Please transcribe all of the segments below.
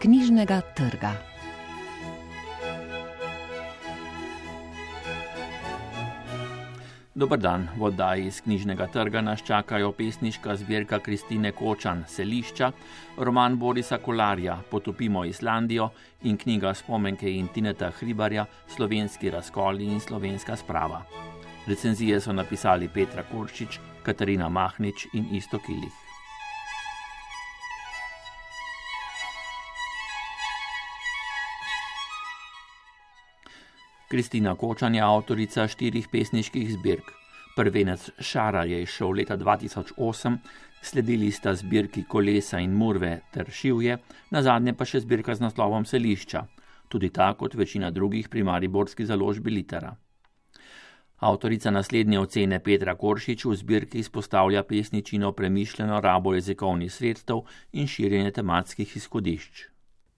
knjižnega trga. Dober dan, v oddaji iz knjižnega trga nas čakajo pesniška zbirka Kristine Kočan Selišča, roman Borisa Kolarja Potopimo Islandijo in knjiga spomenke in Tineta Hribarja Slovenski razkoli in slovenska sprava. Recenzije so napisali Petra Kurčič, Katarina Mahnič in Isto Kilih. Kristina Kočan je avtorica štirih pesniških zbirk. Prvenec Šara je izšel leta 2008, sledili sta zbirki Kolesa in Murve ter Šivje, na zadnje pa še zbirka z naslovom Selišča, tudi ta kot večina drugih pri Mariborski založbi litera. Avtorica naslednje ocene Petra Koršič v zbirki izpostavlja pesničino premišljeno rabo jezikovnih sredstev in širjenje tematskih izhodišč.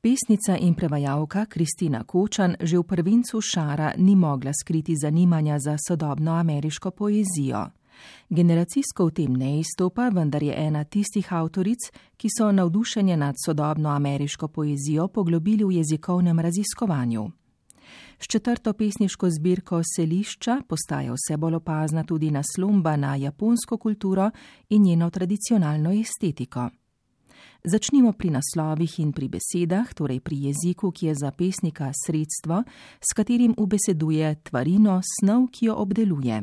Pesnica in prevajalka Kristina Kočan že v prvincu Šara ni mogla skriti zanimanja za sodobno ameriško poezijo. Generacijsko v tem ne izstopa, vendar je ena tistih avtoric, ki so navdušenje nad sodobno ameriško poezijo poglobili v jezikovnem raziskovanju. S četrto pesniško zbirko Selišča postaja vse bolj opazna tudi naslomba na japonsko kulturo in njeno tradicionalno estetiko. Začnimo pri naslovih in pri besedah, torej pri jeziku, ki je za pesnika sredstvo, s katerim ubeseduje tvarino snov, ki jo obdeluje.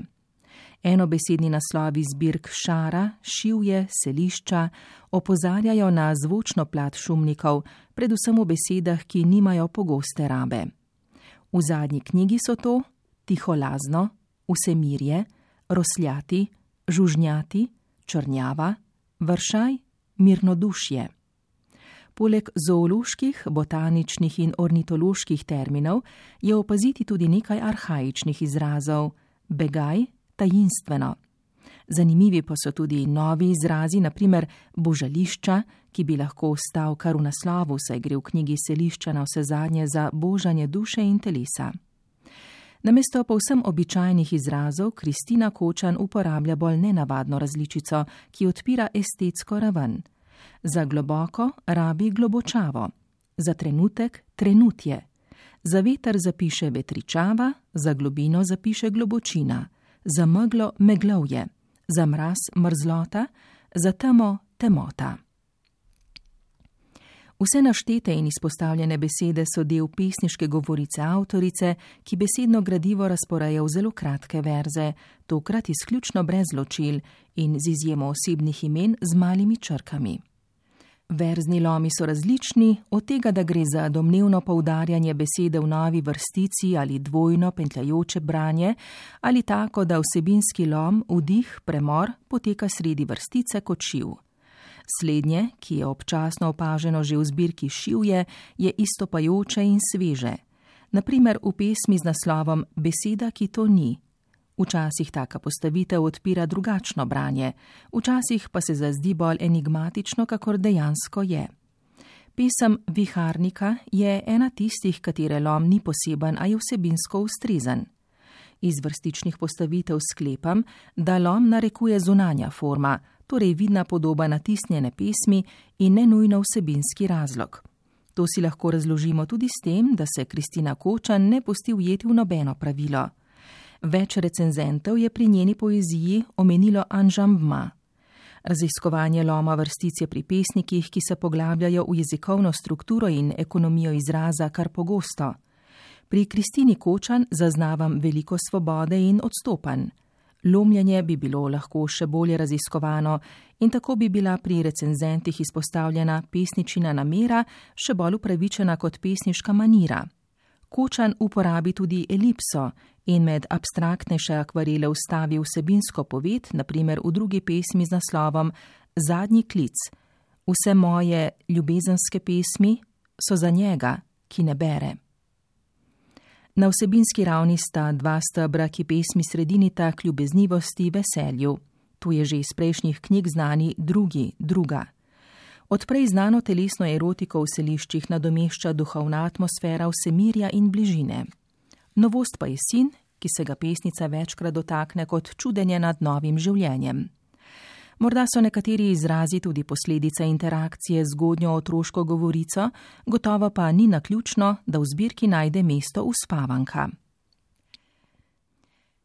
Enobesedni naslovi zbirk šara, šivje, selišča opozarjajo na zvočno plat šumnikov, predvsem v besedah, ki nimajo pogoste rabe. V zadnji knjigi so to tiholazno, vsemirje, rosljati, žužnjati, črnjava, vršaj mirnodušje. Poleg zooloških, botaničnih in ornitoloških terminov je opaziti tudi nekaj arhajičnih izrazov: begaj, tajinstveno. Zanimivi pa so tudi novi izrazi, naprimer božališča, ki bi lahko ostal kar v naslovu, saj gre v knjigi selišča na vse zadnje za božanje duše in telesa. Namesto povsem običajnih izrazov, Kristina Kočan uporablja bolj nenavadno različico, ki odpira estetsko raven. Za globoko rabi globočavo, za trenutek trenutje, za veter zapiše vetričava, za globino zapiše globočina, za meglo meglovje, za mraz mrzlota, za temo temota. Vse naštete in izpostavljene besede so del pesniške govorice avtorice, ki besedno gradivo razporeja v zelo kratke verze, tokrat izključno brez ločil in z izjemo osebnih imen z malimi črkami. Verzni lomi so različni, od tega, da gre za domnevno poudarjanje besede v novi vrstici ali dvojno pentljajoče branje, ali tako, da vsebinski lom, vdih, premor poteka sredi vrstice kot šiv. Slednje, ki je občasno opaženo že v zbirki šivje, je istopajoče in sveže. Naprimer v pesmi z naslovom Beseda, ki to ni. Včasih taka postavitev odpira drugačno branje, včasih pa se zazdi bolj enigmatično, kakor dejansko je. Pesem Viharnika je ena tistih, katere lom ni poseben, a je vsebinsko ustrezen. Iz vrstičnih postavitev sklepam, da lom narekuje zunanja forma, torej vidna podoba natisnjene pesmi in ne nujno vsebinski razlog. To si lahko razložimo tudi s tem, da se Kristina Kočan ne pusti ujeti v nobeno pravilo. Več recenzentov je pri njeni poeziji omenilo anžambma. Raziskovanje loma vrstice pri pesnikih, ki se poglabljajo v jezikovno strukturo in ekonomijo izraza, kar pogosto. Pri Kristini Kočan zaznavam veliko svobode in odstopanj. Lomljenje bi bilo lahko še bolje raziskovano in tako bi bila pri recenzentih izpostavljena pesničina namera še bolj upravičena kot pesniška manira. Kočan uporabi tudi elipso in med abstraktnejše akvarele vstavi vsebinsko poved, naprimer v drugi pesmi z naslovom Zadnji klic. Vse moje ljubezenske pesmi so za njega, ki ne bere. Na vsebinski ravni sta dva stebra, ki pesmi sredinita k ljubeznivosti, veselju. Tu je že iz prejšnjih knjig znani drugi, druga. Odprej znano telesno erotiko v seliščih nadomešča duhovna atmosfera vsemirja in bližine. Novost pa je sin, ki se ga pesnica večkrat dotakne kot čudenje nad novim življenjem. Morda so nekateri izrazi tudi posledica interakcije z zgodnjo otroško govorico, gotovo pa ni naključno, da v zbirki najde mesto uspavanka.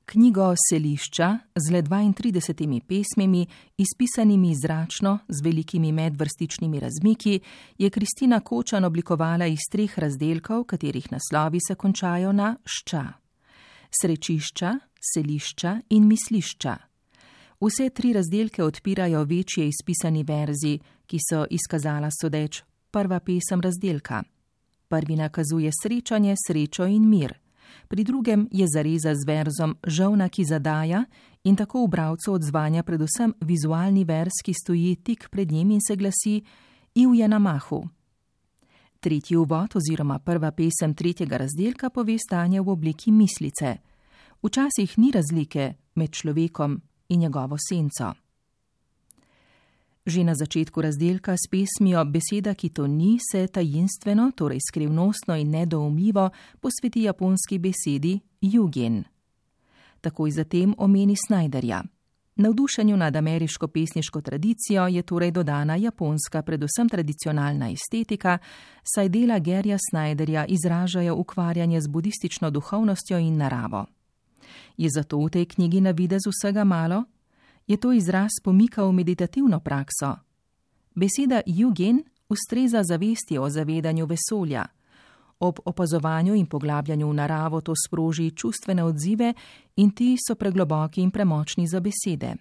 Knjigo Selišča z le 32 pesmimi, izpisanimi zračno z velikimi medvrstičnimi razmiki, je Kristina Kočan oblikovala iz treh razdelkov, katerih naslovi se končajo na šča: srečišča, selišča in mislišča. Vse tri razdelke odpirajo večje izpisani verzi, ki so izkazala sodeč prva pesem razdelka. Prvi nakazuje srečanje, srečo in mir pri drugem je zareza z verzom Žovna, ki zadaja in tako v bravcu odzvanja predvsem vizualni vers, ki stoji tik pred njim in se glasi: Iv je na mahu. Tretji uvod oziroma prva pesem tretjega razdelka pove stanje v obliki mislice. Včasih ni razlike med človekom in njegovo senco. Že na začetku razdelka s pesmijo Beseda, ki to ni, se tajinstveno, torej skrivnostno in nedoumljivo posveti japonski besedi Jugin. Takoj zatem omeni Snyderja. Navdušenju nad ameriško pesniško tradicijo je torej dodana japonska, predvsem tradicionalna estetika, saj dela Gerja Snyderja izražajo ukvarjanje z budistično duhovnostjo in naravo. Je zato v tej knjigi na videz vsega malo? je to izraz pomika v meditativno prakso. Beseda jugen ustreza zavesti o zavedanju vesolja. Ob opazovanju in poglabljanju v naravo to sproži čustvene odzive in ti so pregloboki in premočni za besede.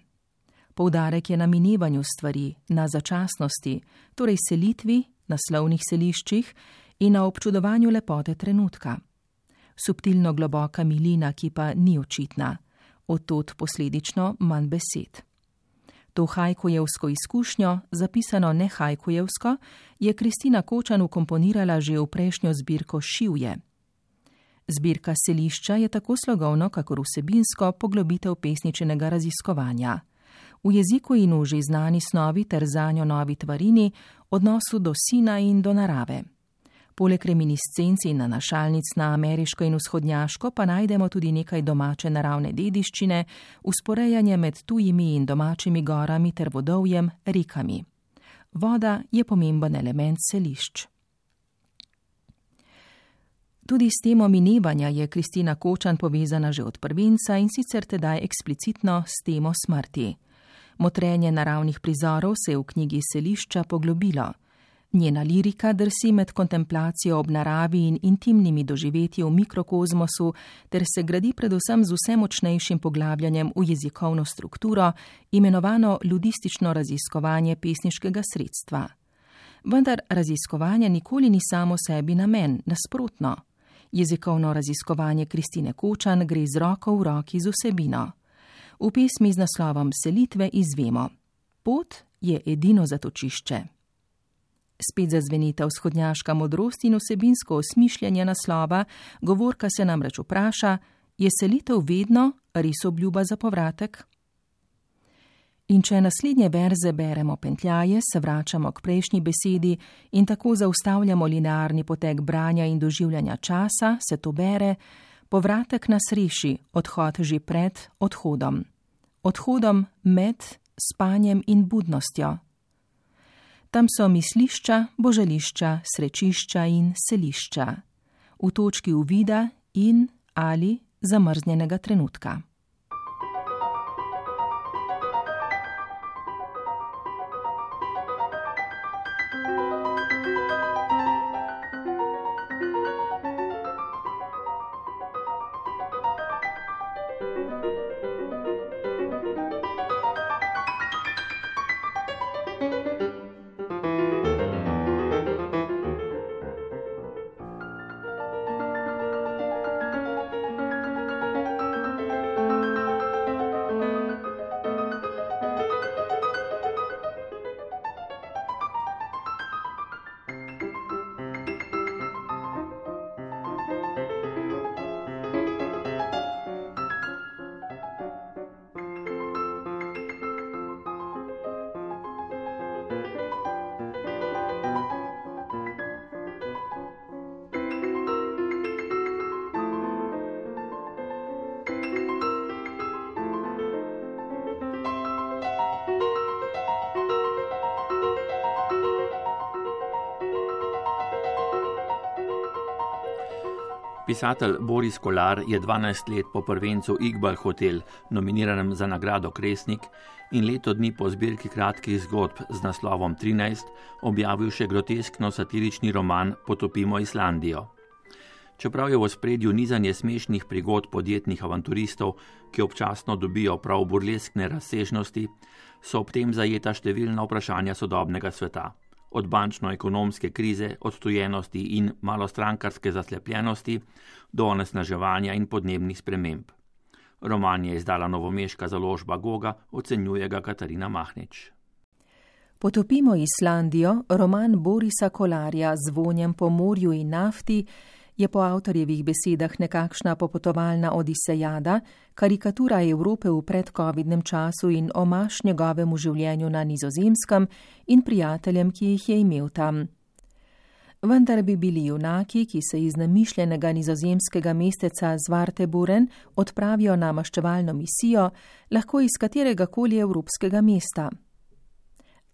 Poudarek je na minevanju stvari, na začasnosti, torej selitvi, na slovnih seliščih in na občudovanju lepote trenutka. Subtilno globoka milina, ki pa ni očitna odtot posledično manj besed. To hajkujevsko izkušnjo, zapisano ne hajkujevsko, je Kristina Kočan ukomponirala že v prejšnjo zbirko Šivje. Zbirka selišča je tako slogovno, kakor vsebinsko poglobitev pesničenega raziskovanja. V jeziku in v že znani snovi ter zanjo novi tvarini, odnosu do sina in do narave. Poleg reminiscenci in nanašalnic na ameriško in vzhodnjaško pa najdemo tudi nekaj domače naravne dediščine, usporejanje med tujimi in domačimi gorami ter vodovjem, rekami. Voda je pomemben element selišč. Tudi s temo minevanja je Kristina Kočan povezana že od prvenca in sicer tedaj eksplicitno s temo smrti. Motrenje naravnih prizorov se je v knjigi Selišča poglobilo. Njena lirika drsi med kontemplacijo ob naravi in intimnimi doživetji v mikrokozmosu, ter se gradi predvsem z vse močnejšim poglabljanjem v jezikovno strukturo, imenovano ludistično raziskovanje pesniškega sredstva. Vendar raziskovanje nikoli ni samo sebi namen, nasprotno. Jezikovno raziskovanje Kristine Kočan gre z roko v roki z vsebino. V pesmi z naslovom Selitve izvemo: Pot je edino zatočišče. Spet zazvenita vzhodnjaška modrost in vsebinsko osmišljanje naslova, govorka se namreč vpraša, je selitev vedno res obljuba za povratek? In če naslednje verze beremo pentljaje, se vračamo k prejšnji besedi in tako zaustavljamo linearni potek branja in doživljanja časa, se to bere, povratek nas reši, odhod že pred odhodom. Odhodom med spanjem in budnostjo. Tam so mislišča, božališča, srečišča in selišča, v točki uvida in ali zamrznjenega trenutka. Pisatelj Boris Kolar je 12 let po prvencu Iqbal Hotel, nominiranem za nagrado Kresnik, in leto dni po zbirki kratkih zgodb z naslovom 13 objavil še groteskno satirični roman Potopimo Islandijo. Čeprav je v spredju nizanje smešnih prigod podjetnih avanturistov, ki občasno dobijo prav burleskne razsežnosti, so ob tem zajeta številna vprašanja sodobnega sveta od bančno-ekonomske krize, odtujenosti in malostrankarske zaslepljenosti do onesnaževanja in podnebnih sprememb. Roman je izdala novomeška založba Goga, ocenjuje ga Katarina Mahnič. Potopimo Islandijo, roman Borisa Kolarja z vonjem po morju in nafti, je po avtorjevih besedah nekakšna popotovalna odisejada, karikatura Evrope v predcovidnem času in omaš njegovemu življenju na nizozemskem in prijateljem, ki jih je imel tam. Vendar bi bili junaki, ki se iz namišljenega nizozemskega mesteca Zvarteburen odpravijo na maščevalno misijo, lahko iz katerega koli evropskega mesta.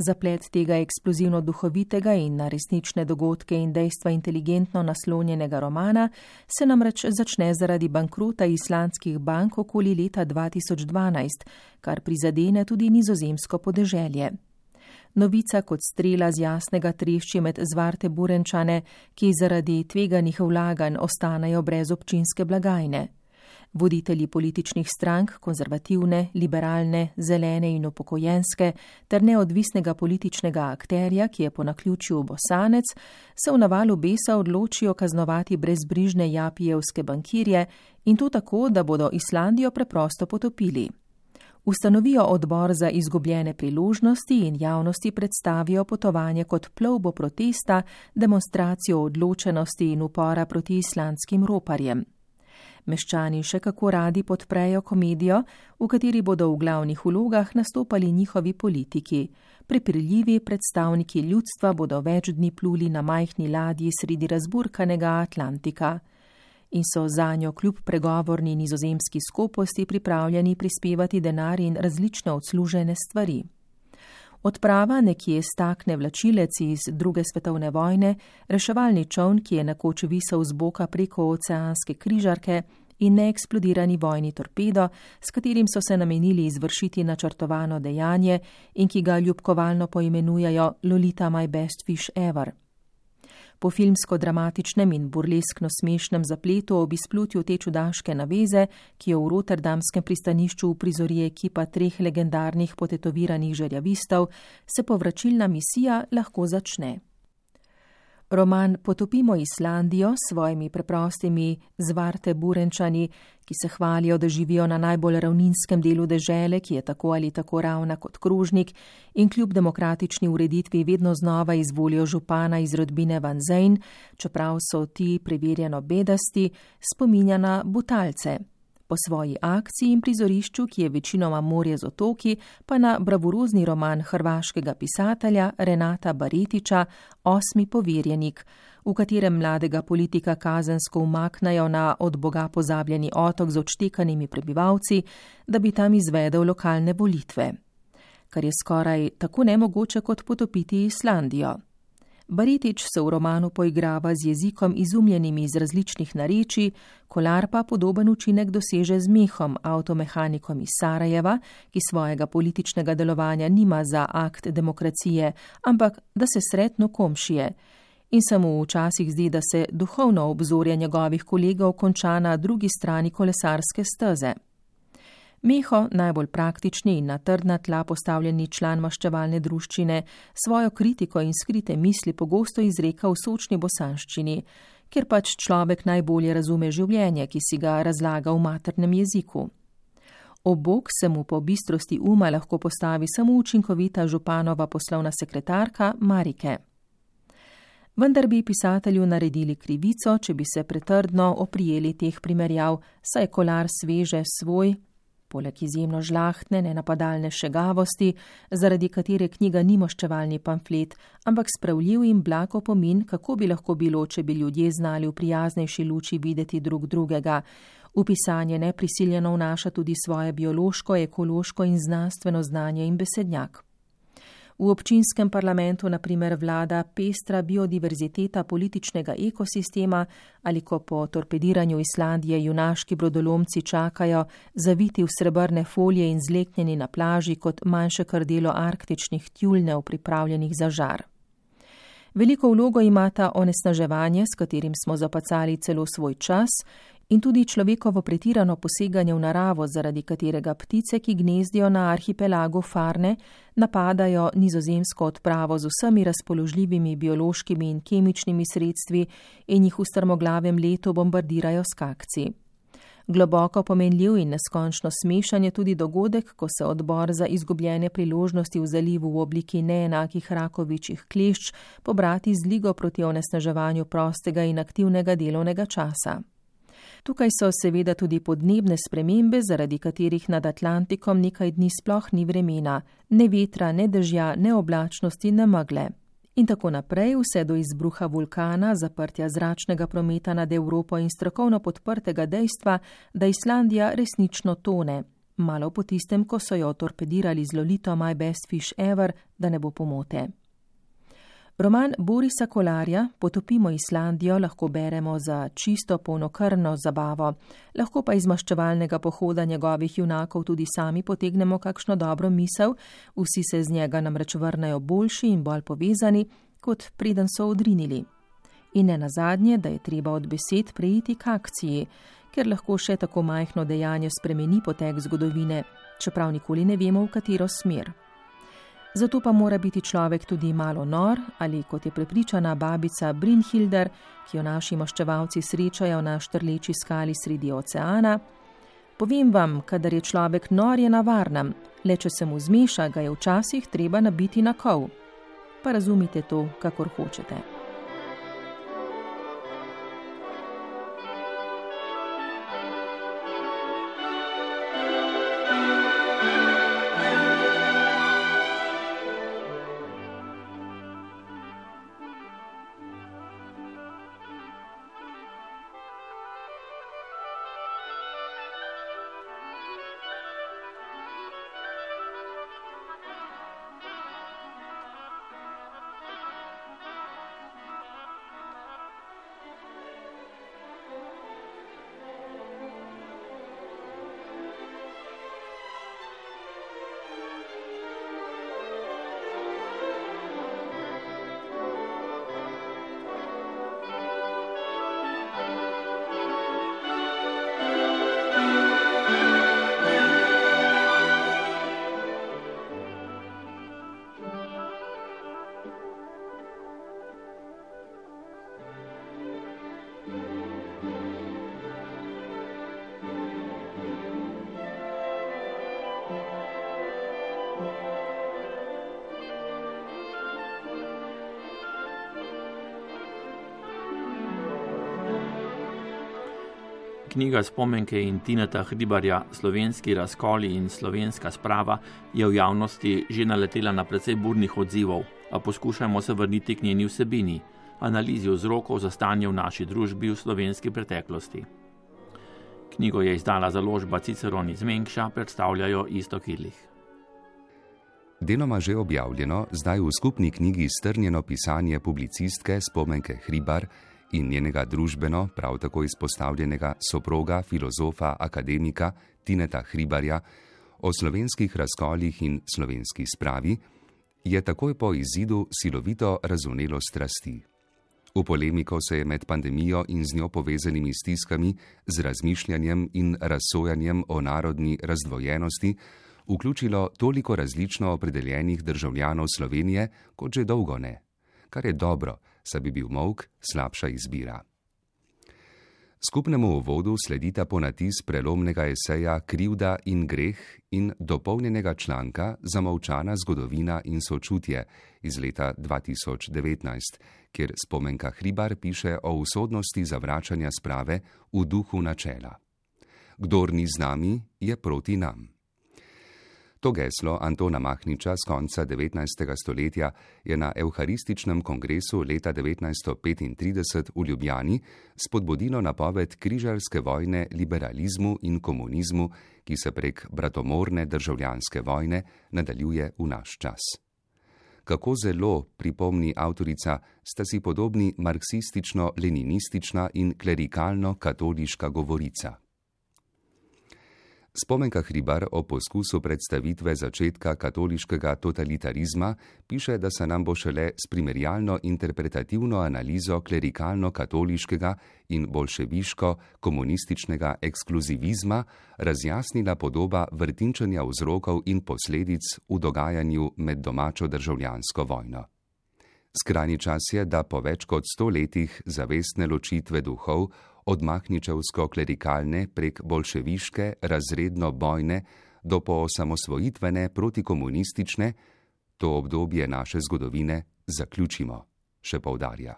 Zaplet tega eksplozivno duhovitega in na resnične dogodke in dejstva inteligentno naslonjenega romana se namreč začne zaradi bankrota islandskih bank okoli leta 2012, kar prizadene tudi nizozemsko podeželje. Novica kot strela z jasnega trešči med zvarte burenčane, ki zaradi tveganih vlaganj ostanejo brez občinske blagajne. Voditelji političnih strank, konzervativne, liberalne, zelene in upokojenske, ter neodvisnega političnega akterja, ki je po naključju bosanec, se v navalu besa odločijo kaznovati brezbrižne japijevske bankirje in to tako, da bodo Islandijo preprosto potopili. Ustanovijo odbor za izgubljene priložnosti in javnosti predstavijo potovanje kot plovbo protesta, demonstracijo odločenosti in upora proti islandskim roparjem. Meščani še kako radi podprejo komedijo, v kateri bodo v glavnih vlogah nastopali njihovi politiki. Prepirljivi predstavniki ljudstva bodo več dni pluli na majhni ladji sredi razburkanega Atlantika in so za njo kljub pregovorni nizozemski skoposti pripravljeni prispevati denar in različne odslužene stvari. Odprava nekje stakne vlačilec iz druge svetovne vojne, reševalni čovn, ki je nekoč visel z boka preko oceanske križarke in neeksplodirani vojni torpedo, s katerim so se namenili izvršiti načrtovano dejanje in ki ga ljubkovalno poimenujajo Lolita My Best Fish Ever. Po filmsko-dramatičnem in burleskno smešnem zapletu ob izplutju te čudaške naveze, ki jo v rotterdamskem pristanišču uprizori ekipa treh legendarnih potetoviranih žerjavistov, se povračilna misija lahko začne. Roman Potopimo Islandijo s svojimi preprostimi zvarte burenčani, ki se hvalijo, da živijo na najbolj ravninskem delu dežele, ki je tako ali tako ravna kot kružnik, in kljub demokratični ureditvi vedno znova izvolijo župana iz rodbine Van Zejn, čeprav so ti preverjeno bedasti, spominja na butalce. Po svoji akciji in prizorišču, ki je večinoma morje z otoki, pa na bravurozni roman hrvaškega pisatelja Renata Baretiča Osmi poverjenik, v katerem mladega politika kazensko umaknajo na od Boga pozabljeni otok z odštekanimi prebivalci, da bi tam izvedel lokalne volitve. Kar je skoraj tako nemogoče kot potopiti Islandijo. Baritič se v romanu poigrava z jezikom izumljenim iz različnih narečij, kolar pa podoben učinek doseže z mehom, avtomehanikom iz Sarajeva, ki svojega političnega delovanja nima za akt demokracije, ampak da se sretno komšije. In se mu včasih zdi, da se duhovno obzorje njegovih kolegov konča na drugi strani kolesarske steze. Meho, najbolj praktični in na trdna tla postavljeni član maščevalne druščine, svojo kritiko in skrite misli pogosto izreka v sočni bosanščini, ker pač človek najbolje razume življenje, ki si ga razlaga v maternem jeziku. Obok se mu po bistrosti uma lahko postavi samo učinkovita županova poslovna sekretarka Marike. Vendar bi pisatelju naredili krivico, če bi se pretrdno oprijeli teh primerjav, saj kolar sveže svoj, poleg izjemno žlahtne, nenapadalne šegavosti, zaradi katere knjiga ni moščevalni pamflet, ampak spravljiv in blag opomin, kako bi lahko bilo, če bi ljudje znali v prijaznejši luči videti drug drugega. V pisanje neprisiljeno vnaša tudi svoje biološko, ekološko in znanstveno znanje in besednjak. V občinskem parlamentu naprimer vlada pestra biodiverziteta političnega ekosistema ali ko po torpediranju Islandije junaški brodolomci čakajo zaviti v srebrne folije in zleknjeni na plaži kot manjše krdelo arktičnih tjulnev pripravljenih za žar. Veliko vlogo imata onesnaževanje, s katerim smo zapacali celo svoj čas, in tudi človekovo pretirano poseganje v naravo, zaradi katerega ptice, ki gnezdijo na arhipelagu Farne, napadajo nizozemsko odpravo z vsemi razpoložljivimi biološkimi in kemičnimi sredstvi in jih v strmoglavem letu bombardirajo s kakci. Globoko pomenljiv in neskončno smešan je tudi dogodek, ko se odbor za izgubljene priložnosti v zalivu v obliki neenakih rakovičjih klešč pobrati z ligo proti onesnaževanju prostega in aktivnega delovnega časa. Tukaj so seveda tudi podnebne spremembe, zaradi katerih nad Atlantikom nekaj dni sploh ni vremena, ne vetra, ne dežja, ne oblačnosti, ne megle. In tako naprej, vse do izbruha vulkana, zaprtja zračnega prometa nad Evropo in strokovno podprtega dejstva, da Islandija resnično tone, malo po tistem, ko so jo torpedirali z Lolito My Best Fish Ever, da ne bo pomote. Roman Borisa Kolarja Potopimo Islandijo lahko beremo za čisto polnokrvno zabavo, lahko pa iz maščevalnega pohoda njegovih junakov tudi sami potegnemo kakšno dobro misel, vsi se z njega namreč vrnejo boljši in bolj povezani, kot preden so odrinili. In ne nazadnje, da je treba od besed preiti k akciji, ker lahko še tako majhno dejanje spremeni potek zgodovine, čeprav nikoli ne vemo, v katero smer. Zato pa mora biti človek tudi malo nor ali, kot je prepričana babica Brinhilder, ki jo naši maščevalci srečajo na štrleči skali sredi oceana. Povem vam, kadar je človek nor, je na varnem, le če se mu zmeša, ga je včasih treba nabiti na kov. Pa razumite to, kakor hočete. Knjiga spomenke in Tineta Hribarja Slovenski razkoli in slovenska sprava je v javnosti že naletela na precej burnih odzivov, a poskušajmo se vrniti k njeni vsebini, analizi vzrokov za stanje v naši družbi v slovenski preteklosti. Knjigo je izdala založba Ciceron iz Menkša, predstavljajo isto kilih. Deloma že objavljeno, zdaj v skupni knjigi strnjeno pisanje publicistke spomenke Hribar in njenega družbeno, prav tako izpostavljenega soproga, filozofa, akademika Tineta Hribarja o slovenskih razkolih in slovenski spravi, je takoj po izidu silovito razumelo strasti. V polemiko se je med pandemijo in z njo povezanimi stiskami, z razmišljanjem in razsojanjem o narodni razdvojenosti, vključilo toliko različno opredeljenih državljanov Slovenije, kot že dolgo ne, kar je dobro, saj bi bil mok slabša izbira. Skupnemu uvodu sledita ponatis prelomnega eseja Krivda in greh in dopolnjenega članka Zamovčana zgodovina in sočutje iz leta 2019, kjer spomenka Hribar piše o usodnosti zavračanja sprave v duhu načela. Kdor ni z nami, je proti nam. To geslo Antona Mahniča z konca 19. stoletja je na Euharističnem kongresu leta 1935 v Ljubljani spodbudilo napoved križarske vojne liberalizmu in komunizmu, ki se prek bratomorne državljanske vojne nadaljuje v naš čas. Kako zelo, pripomni avtorica, sta si podobni marksistično-leninistična in klerikalno-katoliška govorica. Spomenka Hribar o poskusu predstavitve začetka katoliškega totalitarizma piše, da se nam bo šele s primerjalno interpretativno analizo klerikalno-katoliškega in bolševiško-komunističnega ekskluzivizma razjasnila podoba vrtinčanja vzrokov in posledic v dogajanju med domačo državljansko vojno. Skrajni čas je, da po več kot sto letih zavestne ločitve duhov od mahničevsko-klerikalne prek bolševiške razredno-bojne do poosamosvojitvene protikomunistične, to obdobje naše zgodovine zaključimo, še povdarja.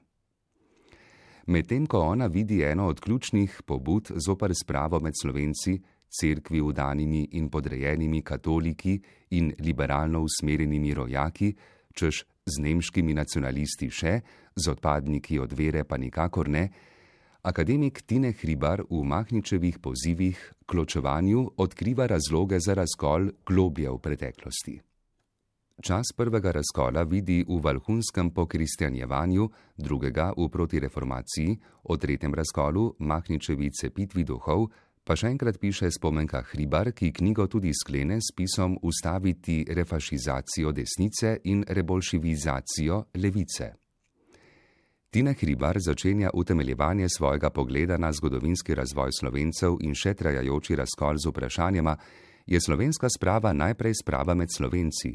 Medtem ko ona vidi eno od ključnih pobud zopr spravo med slovenci, cerkvi vdanimi in podrejenimi katoliki in liberalno usmerjenimi rojaki, češ z nemškimi nacionalisti še, z odpadniki od vere pa nikakor ne, Akademik Tine Hribar v Mahničevih pozivih k ločevanju odkriva razloge za razkol globje v preteklosti. Čas prvega razkola vidi v valhunskem pokristjanjevanju, drugega v protireformaciji, o tretjem razkolu, Mahničevi cepitvi duhov, pa še enkrat piše spomenka Hribar, ki knjigo tudi sklene s pisom Ustaviti refašizacijo desnice in rebolšivizacijo levice. Tina Hribar začenja utemeljevanje svojega pogleda na zgodovinski razvoj slovencev in še trajajoči razkol z vprašanjama, je slovenska sprava najprej sprava med slovenci,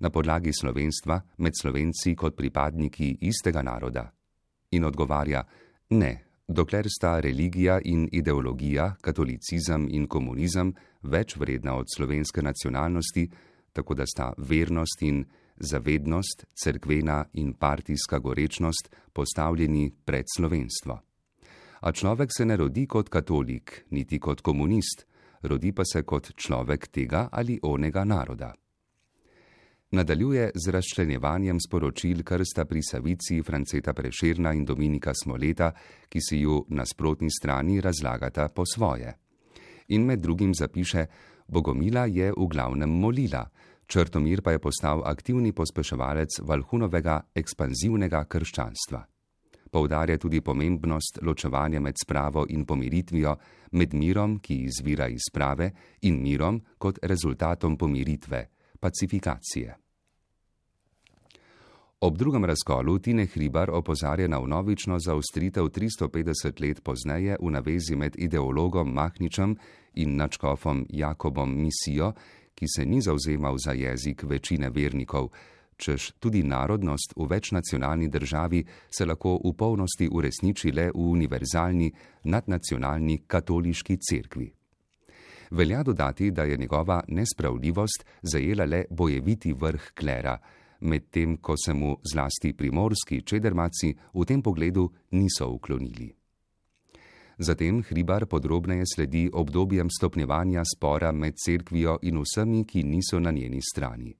na podlagi slovenstva med slovenci kot pripadniki istega naroda. In odgovarja: Ne, dokler sta religija in ideologija, katolicizem in komunizem več vredna od slovenske nacionalnosti, tako da sta vernost in zavednost, cerkvena in partijska gorečnost postavljeni pred slovenstvo. A človek se ne rodi kot katolik, niti kot komunist, rodi pa se kot človek tega ali onega naroda. Nadaljuje z razčlenjevanjem sporočil krsta pri Savici Franceta Preširna in Dominika Smoleta, ki si ju na sprotni strani razlagata po svoje. In med drugim zapiše: Bogomila je v glavnem molila, Črtomir pa je postal aktivni pospeševalec Valhunovega ekspanzivnega krščanstva. Poudarja tudi pomembnost ločevanja med spravo in pomiritvijo, med mirom, ki izvira iz sprave, in mirom kot rezultatom pomiritve, pacifikacije. Ob drugem razkolu Tine Hribar opozarja na vnovično zaustritev 350 let pozneje v navezi med ideologom Mahničem in načkofom Jakobom Misijo, ki se ni zauzemal za jezik večine vernikov, čež tudi narodnost v večnacionalni državi se lahko v polnosti uresniči le v univerzalni, nadnacionalni katoliški cerkvi. Velja dodati, da je njegova nespravljivost zajela le bojeviti vrh klera, medtem ko se mu zlasti primorski čedermaci v tem pogledu niso uklonili. Zatem Hribar podrobneje sledi obdobjem stopnjevanja spora med cerkvijo in vsemi, ki niso na njeni strani.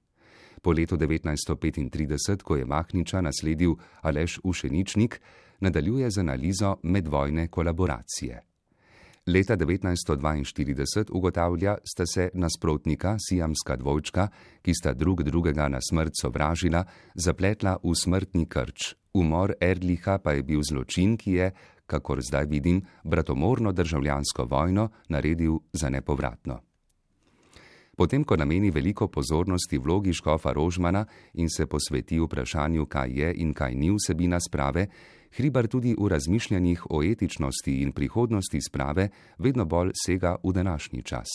Po letu 1935, ko je Mahniča nasledil Aleš Ušeničnik, nadaljuje z analizo medvojne kolaboracije. Leta 1942 ugotavlja, sta se nasprotnika, sijamska dvojčka, ki sta drug drugega na smrt sovražila, zapletla v smrtni krč. Umor Erdliha pa je bil zločin, ki je, kakor zdaj vidim, bratomorno državljansko vojno naredil za nepovratno. Potem, ko nameni veliko pozornosti vlogi škofa Rožmana in se posveti vprašanju, kaj je in kaj ni vsebina sprave, Hribar tudi v razmišljanjih o etičnosti in prihodnosti sprave vedno bolj sega v današnji čas.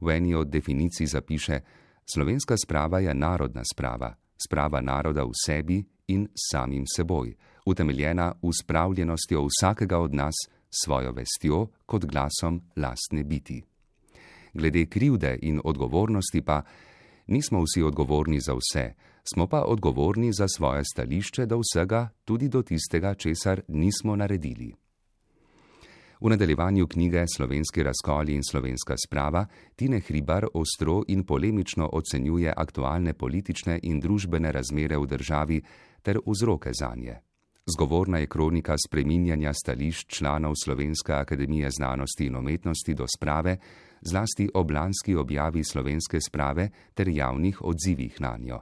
V eni od definicij zapiše: Slovenska sprava je narodna sprava, sprava naroda v sebi in samim seboj, utemeljena v spravljenostjo vsakega od nas svojo vestjo kot glasom lastne biti. Glede krivde in odgovornosti pa nismo vsi odgovorni za vse, smo pa odgovorni za svoje stališče do vsega, tudi do tistega, česar nismo naredili. V nadaljevanju knjige Slovenski razkoli in slovenska sprava Tine Hribar ostro in polemično ocenjuje aktualne politične in družbene razmere v državi ter vzroke za nje. Zgovorna je kronika spreminjanja stališč članov Slovenske akademije znanosti in umetnosti do sprave, zlasti ob lanski objavi slovenske sprave ter javnih odzivih na njo.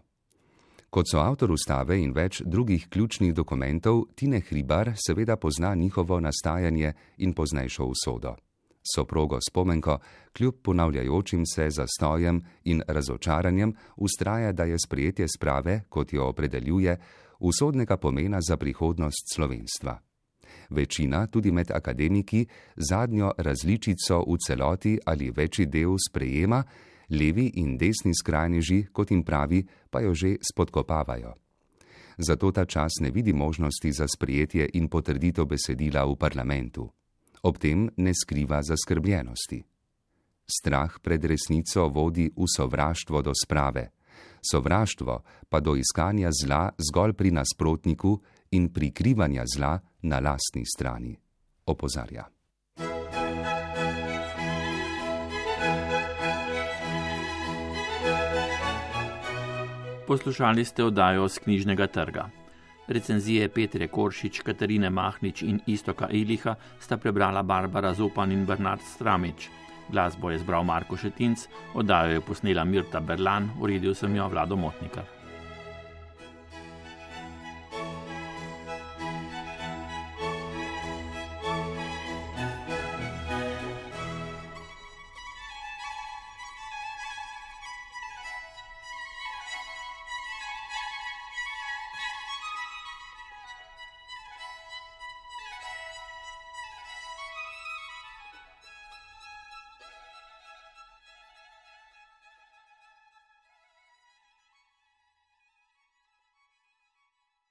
Kot so avtor ustave in več drugih ključnih dokumentov, Tine Hribar seveda pozna njihovo nastajanje in poznejšo usodo. Soprogo spomenko, kljub ponavljajočim se zastojem in razočaranjem, ustraja, da je sprejetje sprave, kot jo opredeljuje, usodnega pomena za prihodnost slovenstva. Večina, tudi med akademiki, zadnjo različico v celoti ali večji del sprejema, levi in desni skrajneži, kot jim pravi, pa jo že spodkopavajo. Zato ta čas ne vidi možnosti za sprejetje in potrditev besedila v parlamentu. Ob tem ne skriva zaskrbljenosti. Strah pred resnico vodi v sovraštvo do sprave, sovraštvo pa do iskanja zla zgolj pri nasprotniku in prikrivanja zla na lastni strani, opozarja. Poslušali ste oddajo z knjižnega trga. Recenzije Petre Koršič, Katarine Mahnič in Istoka Iliha sta prebrala Barbara Zopan in Bernard Stramič. Glasbo je zbral Marko Šetinc, oddajo je posnela Mirta Berlan, uredil sem jo Vlado Motnikar.